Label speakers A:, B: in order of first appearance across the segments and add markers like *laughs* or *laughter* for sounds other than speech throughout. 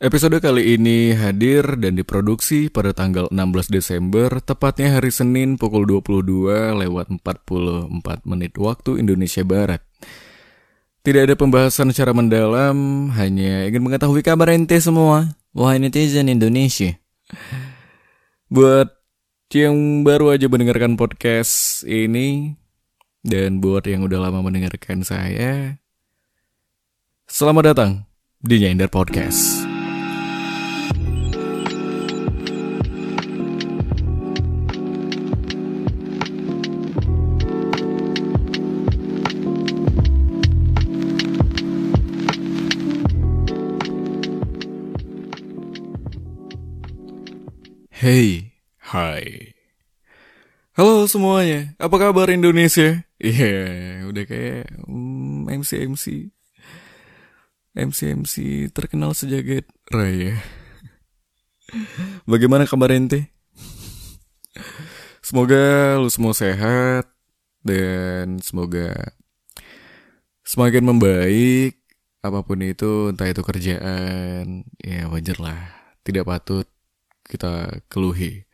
A: Episode kali ini hadir dan diproduksi pada tanggal 16 Desember, tepatnya hari Senin pukul 22 lewat 44 menit waktu Indonesia Barat. Tidak ada pembahasan secara mendalam, hanya ingin mengetahui kabar ente semua. Wahai netizen Indonesia. Buat yang baru aja mendengarkan podcast ini, dan buat yang udah lama mendengarkan saya, selamat datang di Nyender Podcast. Hey, hai. Halo semuanya, apa kabar Indonesia? Iya, yeah, udah kayak mm, MC MC MC MC terkenal sejagat raya. Bagaimana kabar ente? Semoga lu semua sehat dan semoga semakin membaik apa pun itu entah itu kerjaan ya wajar lah tidak patut kita keluhi.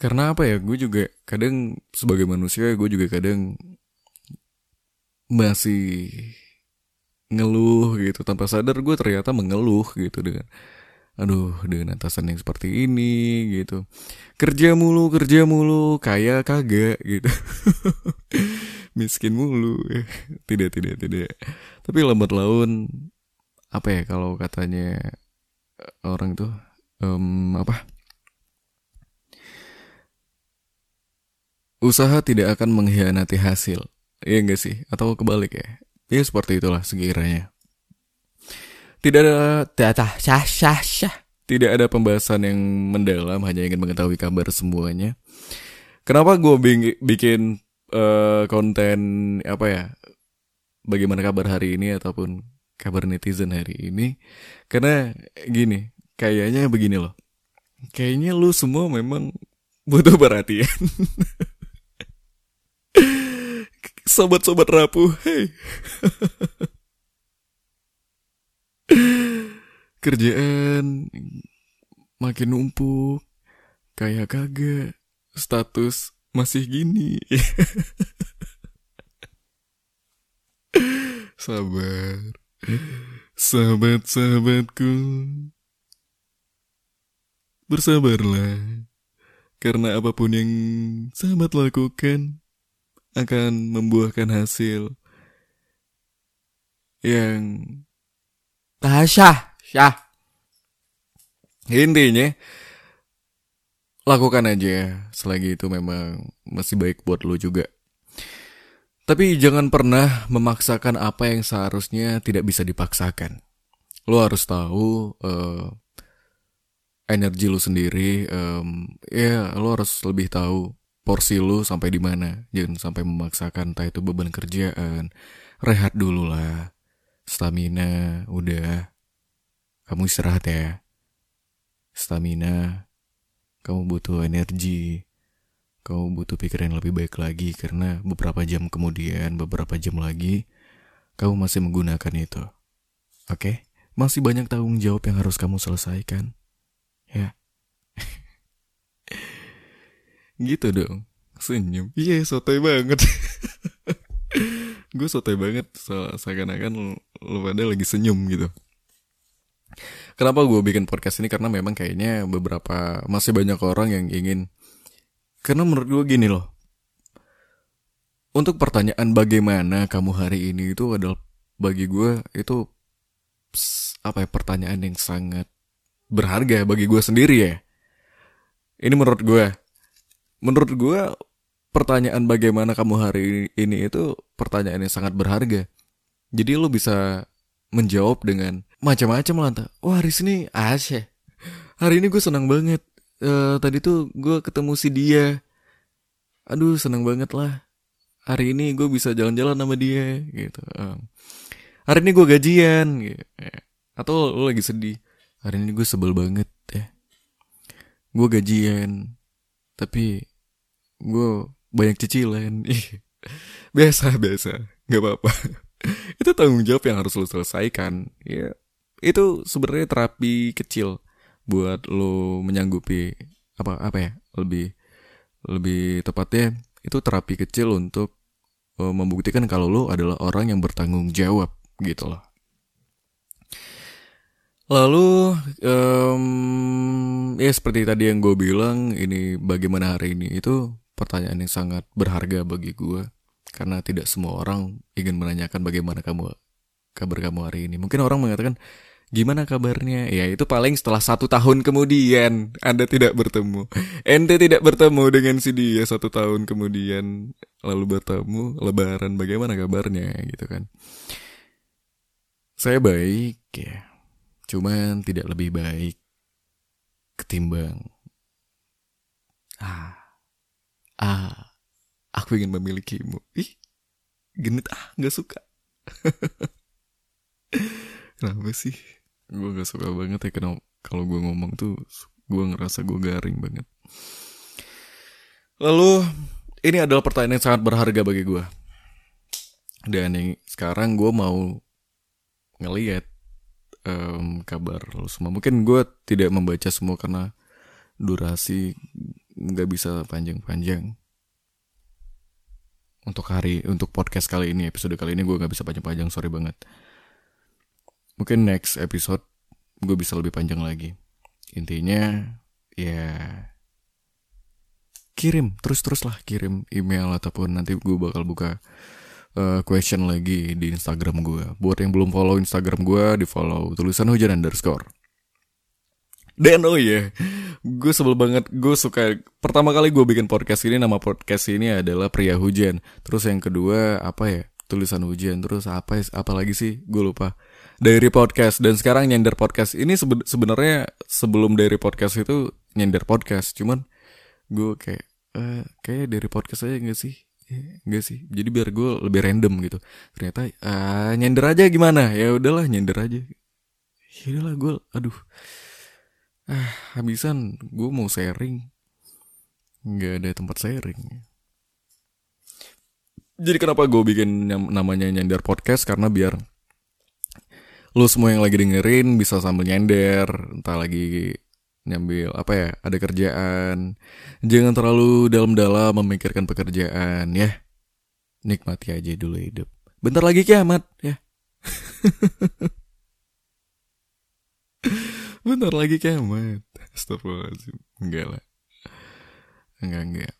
A: Karena apa ya, gue juga kadang sebagai manusia gue juga kadang masih ngeluh gitu. Tanpa sadar gue ternyata mengeluh gitu dengan aduh dengan atasan yang seperti ini gitu. Kerja mulu kerja mulu kaya kagak gitu. *laughs* Miskin mulu. *laughs* Tidak tidak tidak. Tapi lambat laun apa ya kalau katanya orang tuh um, apa? Usaha tidak akan mengkhianati hasil. Iya enggak sih? Atau kebalik ya? Ya seperti itulah sekiranya. Tidak ada tidak syah syah syah. Tidak ada pembahasan yang mendalam hanya ingin mengetahui kabar semuanya. Kenapa gue bikin uh, konten apa ya bagaimana kabar hari ini ataupun kabar netizen hari ini? Karena gini kayaknya begini loh. Kayaknya lu semua memang butuh perhatian. *laughs* Sobat-sobat rapuh, hey. *laughs* Kerjaan makin numpuk, kayak kagak, status masih gini. *laughs* Sabar, sahabat-sahabatku. Bersabarlah, karena apa pun yang sahabat lakukan akan membuahkan hasil yang tasyah, syah. Intinya, lakukan aja selagi itu memang masih baik buat lo juga. Tapi jangan pernah memaksakan apa yang seharusnya tidak bisa dipaksakan. Lo harus tahu uh, energi lu sendiri um, ya lu harus lebih tahu porsi lu sampai di mana. Jangan sampai memaksakan entah itu beban kerjaan rehat dulu lah. Stamina udah. Kamu istirahat ya. Stamina. Kamu butuh energi. Kamu butuh pikiran yang lebih baik lagi karena beberapa jam kemudian beberapa jam lagi kamu masih menggunakan itu. Oke? Okay? masih banyak tanggung jawab yang harus kamu selesaikan ya. Gitu dong. Senyum. Iya yeah, sotoy banget. Gue sotoy banget. So, seakan-akan lu pada lagi senyum gitu. Kenapa gue bikin podcast ini? Karena memang kayaknya beberapa masih banyak orang yang ingin. Karena menurut gue gini loh. Untuk pertanyaan bagaimana kamu hari ini itu adalah bagi gue itu apa ya pertanyaan yang sangat berharga bagi gue sendiri ya. Ini menurut gue. Menurut gue pertanyaan bagaimana kamu hari ini itu pertanyaan yang sangat berharga. Jadi lo bisa menjawab dengan macam-macam lah. Wah hari ini asya. Hari ini gue senang banget. Uh, tadi tuh gue ketemu si dia. Aduh senang banget lah. Hari ini gue bisa jalan-jalan sama dia gitu. Um, hari ini gue gajian gitu. Atau lo lagi sedih hari ini gue sebel banget ya. Gue gajian tapi gue banyak cicilan. *laughs* Biasa biasa. Nggak apa-apa. *laughs* Itu tanggung jawab yang harus lo selesaikan ya. Itu sebenarnya terapi kecil buat lo menyanggupi apa apa ya lebih lebih tepatnya itu terapi kecil untuk uh, membuktikan kalau lo adalah orang yang bertanggung jawab gitu loh Lalu um, ya seperti tadi yang gue bilang ini bagaimana hari ini itu pertanyaan yang sangat berharga bagi gue karena tidak semua orang ingin menanyakan bagaimana kamu kabar kamu hari ini. Mungkin orang mengatakan gimana kabarnya? Ya itu paling setelah satu tahun kemudian Anda tidak bertemu. Ente tidak bertemu dengan si dia satu tahun kemudian lalu bertemu Lebaran bagaimana kabarnya gitu kan? Saya baik ya Cuman tidak lebih baik ketimbang ah ah aku ingin memilikimu. Ih, genit ah nggak suka. *laughs* Kenapa sih? Gue gak suka banget ya kenapa kalau gue ngomong tuh gue ngerasa gue garing banget. Lalu ini adalah pertanyaan yang sangat berharga bagi gue. Dan yang sekarang gue mau ngeliat um, kabar lo semua. Mungkin gue tidak membaca semua karena durasi nggak bisa panjang-panjang. Untuk hari, untuk podcast kali ini, episode kali ini gue nggak bisa panjang-panjang, sorry banget. Mungkin next episode gue bisa lebih panjang lagi. Intinya, ya kirim terus-terus lah kirim email ataupun nanti gue bakal buka uh, question lagi di Instagram gue. Buat yang belum follow Instagram gue, di follow tulisan hujan underscore. Dan oh iya, yeah, gue sebel banget, gue suka, pertama kali gue bikin podcast ini, nama podcast ini adalah Pria Hujan. Terus yang kedua, apa ya, tulisan hujan. Terus apa apa lagi sih, gue lupa. Dari podcast, dan sekarang nyender podcast. Ini seben sebenarnya sebelum dari podcast itu nyender podcast. Cuman gue kayak, uh, kayak dari podcast aja gak sih? Enggak sih. Jadi biar gue lebih random gitu. Ternyata uh, nyender aja gimana? Ya udahlah nyender aja. Ya udahlah gue aduh. Ah, habisan gue mau sharing. Nggak ada tempat sharing. Jadi kenapa gue bikin namanya nyender podcast karena biar lu semua yang lagi dengerin bisa sambil nyender, entah lagi nyambil apa ya ada kerjaan. Jangan terlalu dalam-dalam memikirkan pekerjaan ya. Nikmati aja dulu hidup. Bentar lagi kiamat ya. *laughs* Bentar lagi kiamat. Astagfirullahaladzim. Enggak lah. Enggak enggak.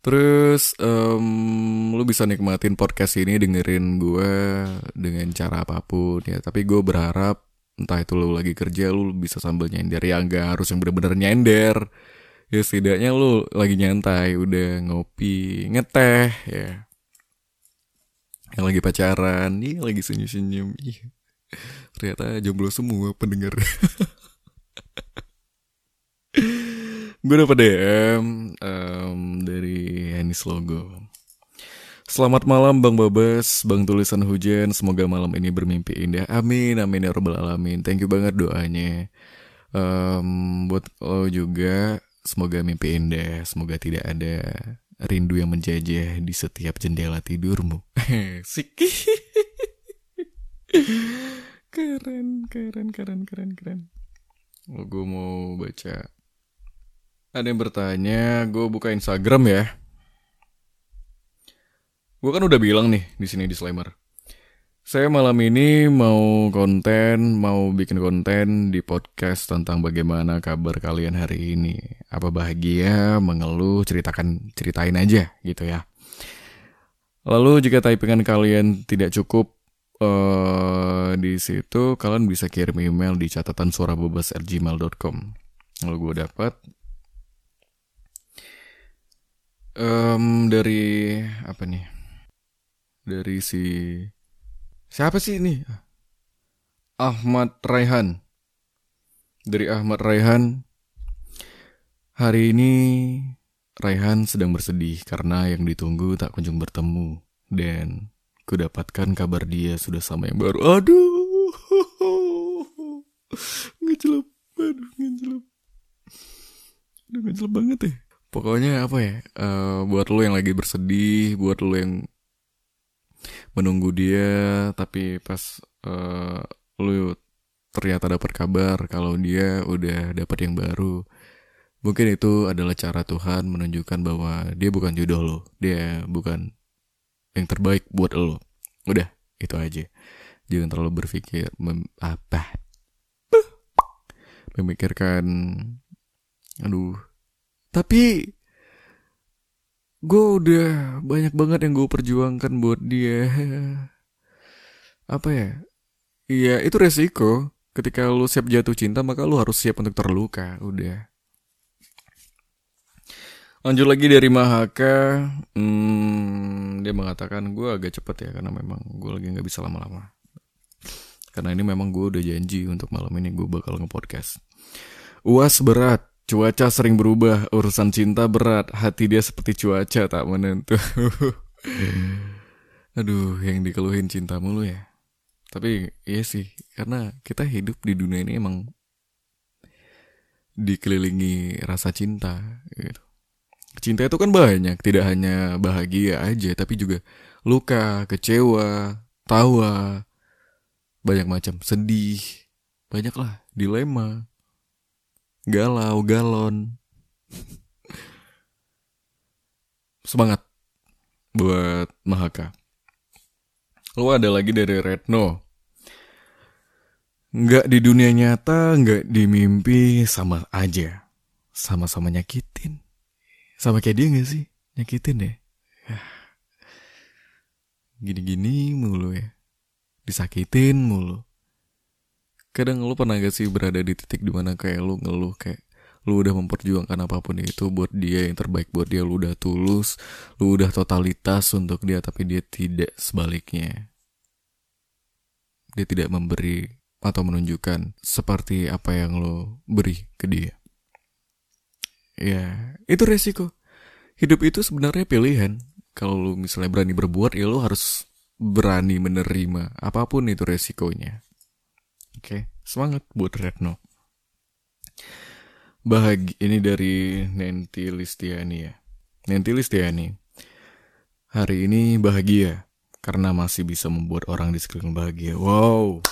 A: Terus um, lu bisa nikmatin podcast ini dengerin gue dengan cara apa pun ya. Tapi gue berharap entah itu lu lagi kerja lu bisa sambil nyender. Ya nggak harus yang bener-bener nyender. Ya setidaknya lu lagi nyantai udah ngopi ngeteh ya. Yang lagi pacaran nih lagi senyum-senyum ternyata jomblo semua pendengar. *laughs* Gue dapet DM um, dari Hanis Logo Selamat malam Bang Babas, Bang Tulisan Hujan. Semoga malam ini bermimpi indah. Amin, amin ya robbal alamin. Thank you banget doanya. Um, buat lo juga, semoga mimpi indah. Semoga tidak ada rindu yang menjajah di setiap jendela tidurmu. *laughs* Sik. *laughs* keren, keren, keren, keren, keren. Oh, gue mau baca. Ada yang bertanya, gue buka Instagram ya. Gue kan udah bilang nih di sini disclaimer. Saya malam ini mau konten, mau bikin konten di podcast tentang bagaimana kabar kalian hari ini. Apa bahagia, mengeluh, ceritakan, ceritain aja gitu ya. Lalu jika typingan kalian tidak cukup uh, di situ, kalian bisa kirim email di catatan suara gmail.com. Lalu gue dapat um, dari apa nih? Dari si siapa sih ini? Ahmad Raihan. Dari Ahmad Raihan. Hari ini Raihan sedang bersedih karena yang ditunggu tak kunjung bertemu dan kudapatkan kabar dia sudah sama yang baru. Aduh. *laughs* Ngejelep. Aduh, ngejelep. Aduh, ngejelep banget ya. Pokoknya apa ya, uh, buat lo yang lagi bersedih, buat lo yang menunggu dia tapi pas uh, lu ternyata dapat kabar kalau dia udah dapat yang baru mungkin itu adalah cara Tuhan menunjukkan bahwa dia bukan jodoh lo dia bukan yang terbaik buat lo. Udah itu aja. Jangan terlalu berpikir mem, apa? Memikirkan aduh tapi gue udah banyak banget yang gue perjuangkan buat dia. Apa ya? Iya itu resiko. Ketika lu siap jatuh cinta maka lu harus siap untuk terluka. Udah. Lanjut lagi dari Mahaka. Hmm, dia mengatakan gue agak cepet ya karena memang gue lagi nggak bisa lama-lama. Karena ini memang gue udah janji untuk malam ini gue bakal nge-podcast. Uas berat cuaca sering berubah urusan cinta berat hati dia seperti cuaca tak menentu. *laughs* Aduh yang dikeluhin cinta mulu ya. Tapi iya sih, karena kita hidup di dunia ini emang dikelilingi rasa cinta gitu. Cinta itu kan banyak, tidak hanya bahagia aja, tapi juga luka, kecewa, tawa, banyak macam, sedih, banyak lah, dilema, galau, galon. Semangat buat Mahaka. Lo ada lagi dari Retno. Nggak di dunia nyata, nggak di mimpi, sama aja. Sama-sama nyakitin. Sama kayak dia gak sih? Nyakitin ya? *sighs* Gini-gini mulu ya. Disakitin mulu. Kadang lu pernah gak sih berada di titik di mana kayak lu ngeluh kayak lu udah memperjuangkan apa pun itu buat dia yang terbaik buat dia lu udah tulus lu udah totalitas untuk dia tapi dia tidak sebaliknya. Dia tidak memberi atau menunjukkan seperti apa yang lo beri ke dia. Ya itu resiko. Hidup itu sebenarnya pilihan. Kalau lu misalnya berani berbuat ya lo harus berani menerima apa pun itu resikonya oke semangat buat Retno Bahagi ini dari Nanti Listiani ya. Nanti Listiani. Hari ini bahagia karena masih bisa membuat orang di sekeliling bahagia. Wow.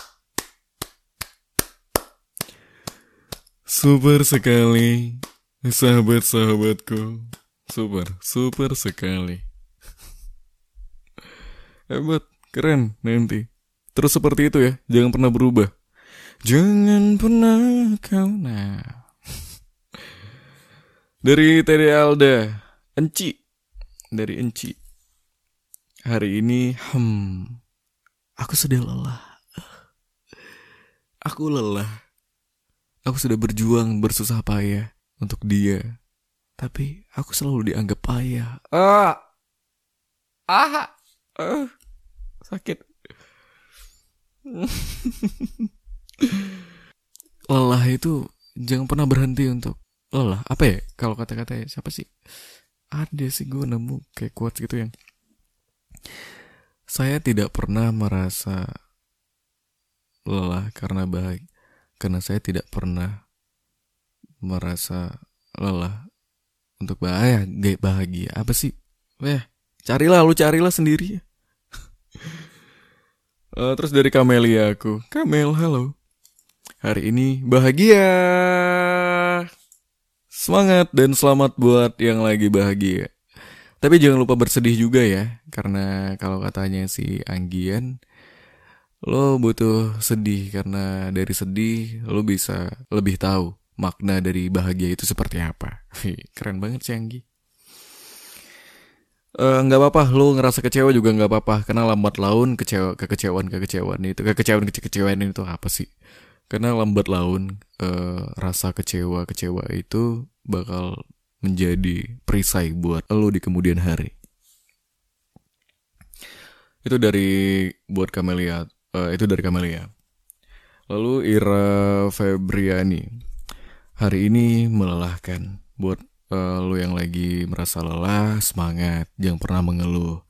A: Super sekali, sahabat-sahabatku. Super, super sekali. Hebat, keren nanti. Terus seperti itu ya, jangan pernah berubah. Jangan pernah kau nah. Dari Tede Alda, Enci. Dari Enci. Hari ini, hmm, aku sudah lelah. Aku lelah. Aku sudah berjuang bersusah payah untuk dia. Tapi aku selalu dianggap payah. Ah. Ah. ah. Sakit. *laughs* lelah itu jangan pernah berhenti untuk lelah. Apa ya? Kalau kata-kata siapa sih? Ada sih gue nemu kayak quotes gitu yang saya tidak pernah merasa lelah karena bahagia karena saya tidak pernah merasa lelah untuk bahagia bahagia. Apa sih? Weh, carilah lu carilah sendiri. Uh, *laughs* terus dari Kamelia aku Kamel halo hari ini bahagia Semangat dan selamat buat yang lagi bahagia. Tapi jangan lupa bersedih juga ya, karena kalau katanya si Anggian, lo butuh sedih karena dari sedih lo bisa lebih tahu makna dari bahagia itu seperti apa. Keren banget sih Anggi. Uh, nggak apa-apa lo ngerasa kecewa juga nggak apa-apa karena lambat laun kecewa kekecewaan kekecewaan itu kekecewaan kekecewaan itu apa sih karena lambat laun uh, rasa kecewa kecewa itu bakal menjadi perisai buat lo di kemudian hari. Itu dari buat Kamelia uh, itu dari Kamelia. Lalu Ira Febriani hari ini melelahkan buat uh, lo yang lagi merasa lelah semangat jangan pernah mengeluh.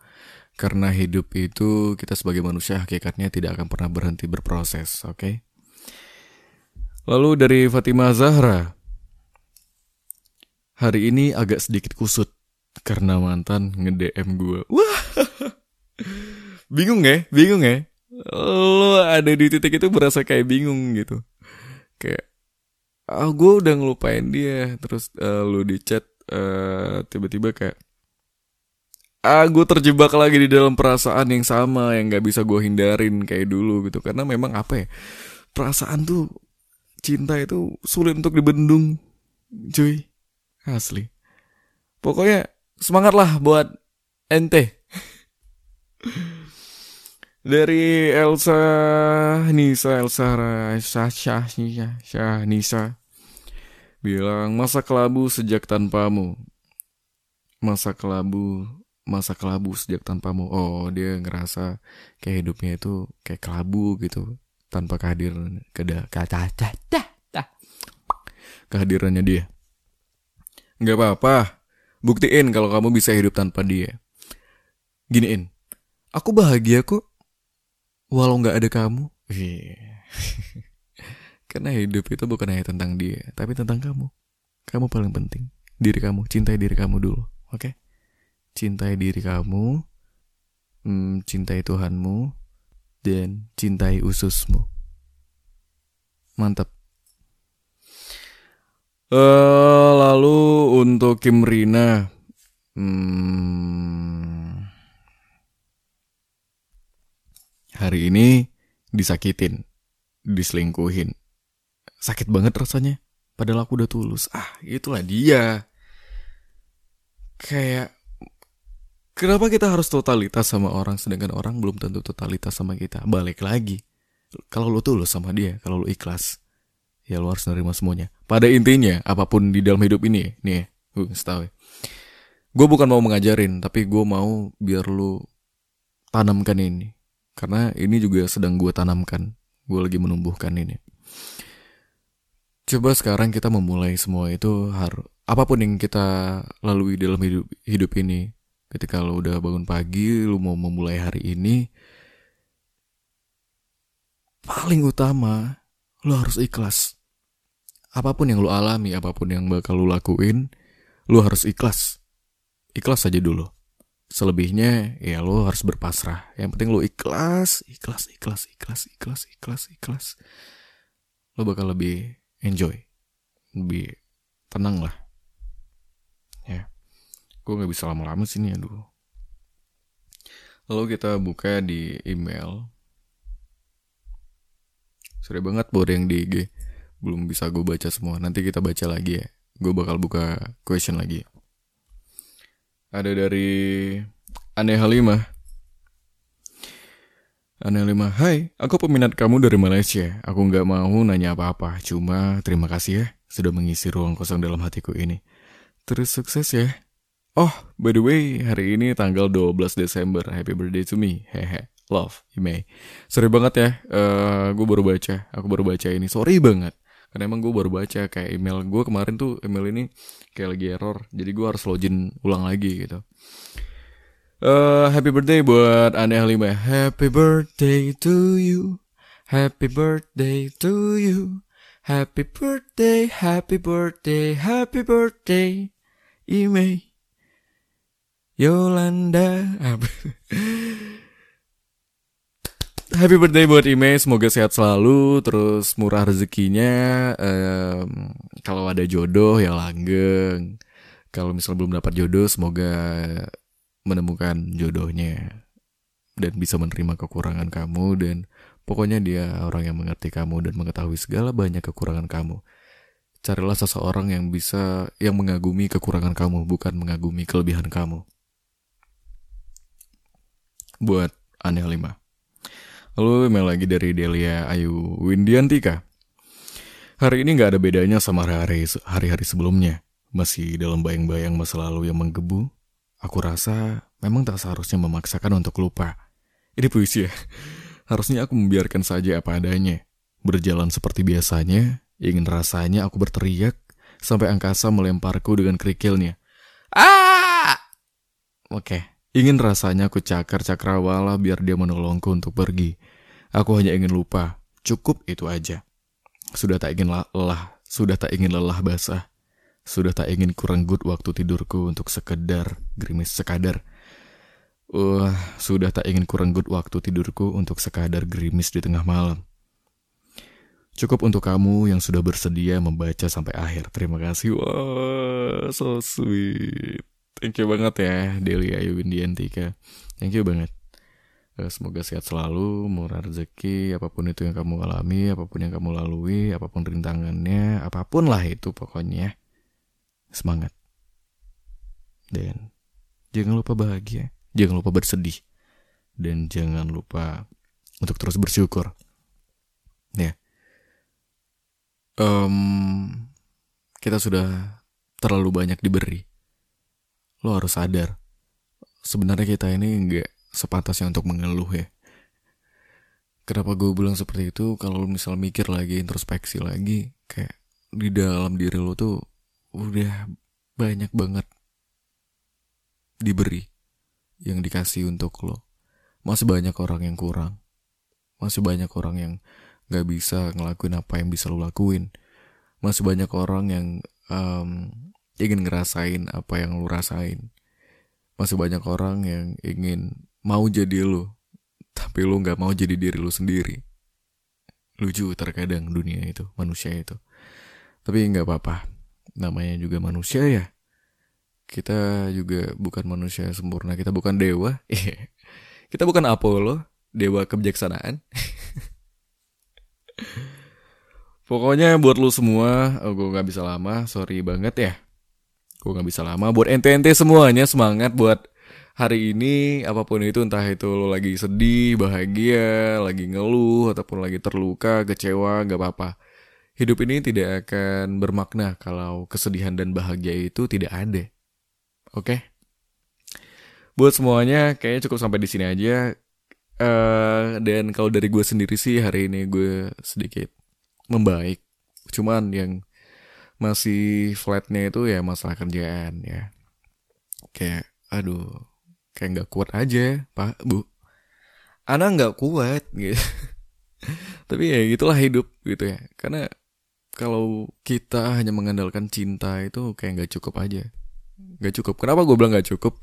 A: Karena hidup itu kita sebagai manusia hakikatnya tidak akan pernah berhenti berproses oke? okay? Lalu dari Fatima Zahra. Hari ini agak sedikit kusut karena mantan nge-DM gue. Wah. *laughs* Bingung ya? Bingung ya? lo ada di titik itu berasa kayak bingung gitu kayak ah gue udah ngelupain dia terus uh, lu di chat uh, tiba-tiba kayak ah gue terjebak lagi di dalam perasaan yang sama yang nggak bisa gue hindarin kayak dulu gitu karena memang apa ya perasaan tuh cinta itu sulit untuk dibendung cuy. Asli. Pokoknya semangat lah buat ente *laughs* dari Elsa Nisa Elsa Syah, Syah Nisa. Bilang masa kelabu sejak tanpamu? Masa kelabu masa kelabu sejak tanpamu. Oh dia ngerasa kayak hidupnya itu kayak kelabu gitu tanpa kehadiran keda kaca kehadirannya dia. Nggak apa-apa. Buktiin kalau kamu bisa hidup tanpa dia. Giniin. Aku bahagia kok. Walau nggak ada kamu. *laughs* Karena hidup itu bukan hanya tentang dia, tapi tentang kamu. Kamu paling penting. Diri kamu, cintai diri kamu dulu, oke? Okay? Cintai diri kamu, hmm, cintai Tuhanmu, dan cintai ususmu. Mantap. Uh, lalu untuk Kim Rina, hmm, hari ini disakitin, diselingkuhin, sakit banget rasanya. Padahal aku udah tulus. Ah, itulah dia. Kayak kenapa kita harus totalitas sama orang sedangkan orang belum tentu totalitas sama kita. Balik lagi. Kalau lo tulus sama dia, kalau lo ikhlas, ya lo harus nerima semuanya. Pada intinya, apa pun di dalam hidup ini, nih, gue tahu ya. Gue bukan mau mengajarin, tapi gue mau biar lo tanamkan ini. Karena ini juga sedang gue tanamkan. Gue lagi menumbuhkan ini. Coba sekarang kita memulai semua itu harus apa pun yang kita lalui dalam hidup hidup ini. Ketika lo udah bangun pagi, lo mau memulai hari ini, paling utama lo harus ikhlas. Apa pun yang lo alami, apa pun yang bakal lo lakuin, lo harus ikhlas. Ikhlas aja dulu. Selebihnya ya lo harus berpasrah. Yang penting lo ikhlas, ikhlas, ikhlas, ikhlas, ikhlas, ikhlas, ikhlas. Lo bakal lebih enjoy lebih tenang lah gue nggak bisa lama-lama sini aduh. Lalu kita buka di email. Sore banget buat yang di IG belum bisa gue baca semua. Nanti kita baca lagi ya. Gue bakal buka question lagi. Ada dari aneh halimah Aneh lima, hai, aku peminat kamu dari Malaysia. Aku nggak mau nanya apa-apa, cuma terima kasih ya sudah mengisi ruang kosong dalam hatiku ini. Terus sukses ya. Oh, by the way, hari ini tanggal 12 Desember. Happy birthday to me. Hehe. Love, Imei. Sorry banget ya, uh, eh, gue baru baca. Aku baru baca ini. Sorry banget. Karena emang gue baru baca kayak email gue kemarin tuh email ini kayak lagi error. Jadi gue harus login ulang lagi gitu. Uh, happy birthday buat Aneh Lima. Happy birthday to you. Happy birthday to you. Happy birthday, happy birthday, happy birthday. Ime. Yolanda. happy birthday buat Ime, semoga sehat selalu, terus murah rezekinya. Um, kalau ada jodoh ya langgeng. Kalau misalnya belum dapat jodoh, semoga menemukan jodohnya dan bisa menerima kekurangan kamu dan pokoknya dia orang yang mengerti kamu dan mengetahui segala banyak kekurangan kamu. Carilah seseorang yang bisa yang mengagumi kekurangan kamu bukan mengagumi kelebihan kamu. Buat aneh lima. Lalu email lagi dari Delia Ayu Windiantika. Hari ini nggak ada bedanya sama hari-hari sebelumnya. Masih dalam bayang-bayang masa lalu yang menggebu, Aku rasa memang tak seharusnya memaksakan untuk lupa. Ini puisi ya. Harusnya aku membiarkan saja apa adanya. Berjalan seperti biasanya, ingin rasanya aku berteriak sampai angkasa melemparku dengan kerikilnya. Ah! Oke, ingin rasanya aku cakar cakrawala biar dia menolongku untuk pergi. Aku hanya ingin lupa, cukup itu aja. Sudah tak ingin lelah, sudah tak ingin lelah basah. Sudah tak ingin kurang good waktu tidurku untuk sekedar gerimis sekadar. Uh, sudah tak ingin kuranggut waktu tidurku untuk sekadar gerimis di tengah malam. Cukup untuk kamu yang sudah bersedia membaca sampai akhir. Terima kasih. Wah, so sweet. Thank you banget ya, Delia Ayu Windiantika. Thank you banget. Eh, semoga sehat selalu, murah rezeki, apa pun itu yang kamu alami, apa pun yang kamu lalui, apa pun rintangannya, apa pun lah itu pokoknya. Semangat. Dan jangan lupa bahagia. Jangan lupa bersedih. Dan jangan lupa untuk terus bersyukur. Ya. Um, kita sudah terlalu banyak diberi. Lo harus sadar. Sebenarnya kita ini nggak sepantasnya untuk mengeluh ya. Kenapa gue bilang seperti itu? Kalau misal mikir lagi, introspeksi lagi, kayak di dalam diri lo tuh udah banyak banget diberi yang dikasih untuk lo. Masih banyak orang yang kurang. Masih banyak orang yang gak bisa ngelakuin apa yang bisa lo lakuin. Masih banyak orang yang um, ingin ngerasain apa yang lo rasain. Masih banyak orang yang ingin mau jadi lo, tapi lo gak mau jadi diri lo sendiri. Lucu terkadang dunia itu, manusia itu. Tapi nggak apa-apa, namanya juga manusia ya. Kita juga bukan manusia sempurna. Kita bukan dewa. *laughs* Kita bukan Apollo dewa kebijaksanaan. *laughs* Pokoknya buat lu semua oh, gue nggak bisa lama. Sorry banget ya gue nggak bisa lama buat ente-ente semuanya semangat buat hari ini apa pun itu entah itu lo lagi sedih bahagia lagi ngeluh ataupun lagi terluka kecewa gak apa-apa hidup ini tidak akan bermakna kalau kesedihan dan bahagia itu tidak ada Oke. Okay? Buat semuanya kayaknya cukup sampai di sini aja. Uh, dan kalau dari gue sendiri sih hari ini gue sedikit membaik. Cuman yang masih flatnya itu ya masalah kerjaan ya. Kayak aduh kayak nggak kuat aja pak bu. Anak nggak kuat *laughs* gitu. Tapi ya gitulah hidup gitu ya. Karena kalau kita hanya mengandalkan cinta itu kayak nggak cukup aja Gak cukup. Kenapa gue bilang gak cukup?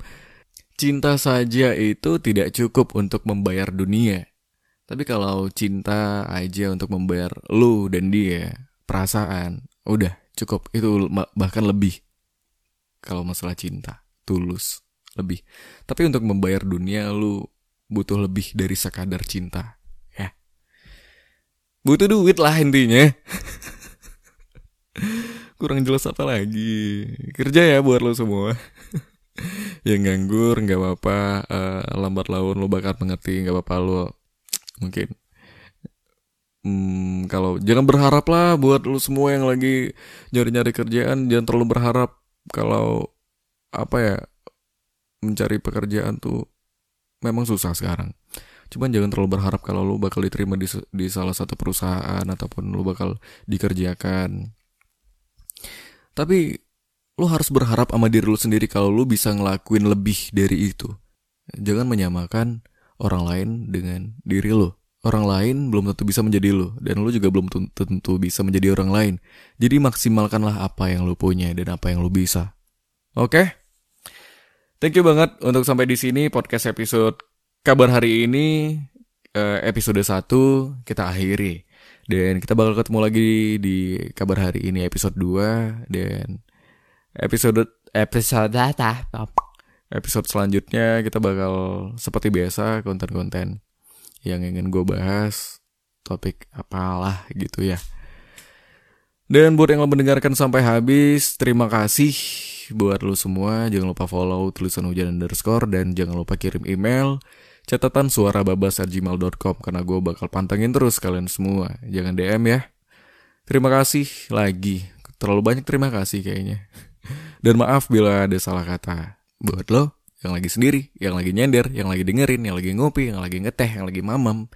A: Cinta saja itu tidak cukup untuk membayar dunia. Tapi kalau cinta aja untuk membayar lu dan dia, perasaan, udah cukup. Itu bahkan lebih. Kalau masalah cinta, tulus, lebih. Tapi untuk membayar dunia lu butuh lebih dari sekadar cinta. Ya. Butuh duit lah intinya. *laughs* kurang jelas apa lagi kerja ya buat lo semua *laughs* yang nganggur nggak apa-apa uh, lambat laun lo bakal mengerti nggak apa-apa lo mungkin hmm, kalau jangan berharap lah buat lo semua yang lagi nyari-nyari kerjaan jangan terlalu berharap kalau apa ya mencari pekerjaan tuh memang susah sekarang cuman jangan terlalu berharap kalau lo bakal diterima di, di salah satu perusahaan ataupun lo bakal dikerjakan tapi lo harus berharap sama diri lo sendiri kalau lo bisa ngelakuin lebih dari itu. Jangan menyamakan orang lain dengan diri lo. Orang lain belum tentu bisa menjadi lo dan lo juga belum tentu bisa menjadi orang lain. Jadi maksimalkanlah apa yang lo punya dan apa yang lo bisa. Oke? Okay? Thank you banget untuk sampai di sini podcast episode kabar hari ini eh, episode 1 kita akhiri. Dan kita bakal ketemu lagi di kabar hari ini episode 2 dan episode episode episode selanjutnya kita bakal seperti biasa konten-konten yang ingin gue bahas topik apalah gitu ya. Dan buat yang lo mendengarkan sampai habis, terima kasih buat lo semua. Jangan lupa follow tulisan hujan underscore dan jangan lupa kirim email catatan suara babas gmail.com karena gue bakal pantengin terus kalian semua. Jangan DM ya. Terima kasih lagi. Terlalu banyak terima kasih kayaknya. Dan maaf bila ada salah kata buat lo yang lagi sendiri, yang lagi nyender, yang lagi dengerin, yang lagi ngopi, yang lagi ngeteh, yang lagi mamam,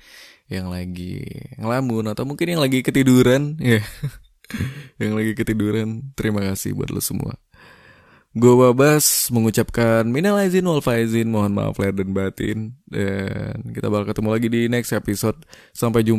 A: yang lagi ngelamun atau mungkin yang lagi ketiduran, *laughs* ya. yang lagi ketiduran. Terima kasih buat lo semua. Gue Babas mengucapkan minal aizin wal faizin, mohon maaf lahir dan batin. Dan kita bakal ketemu lagi di next episode. Sampai jumpa.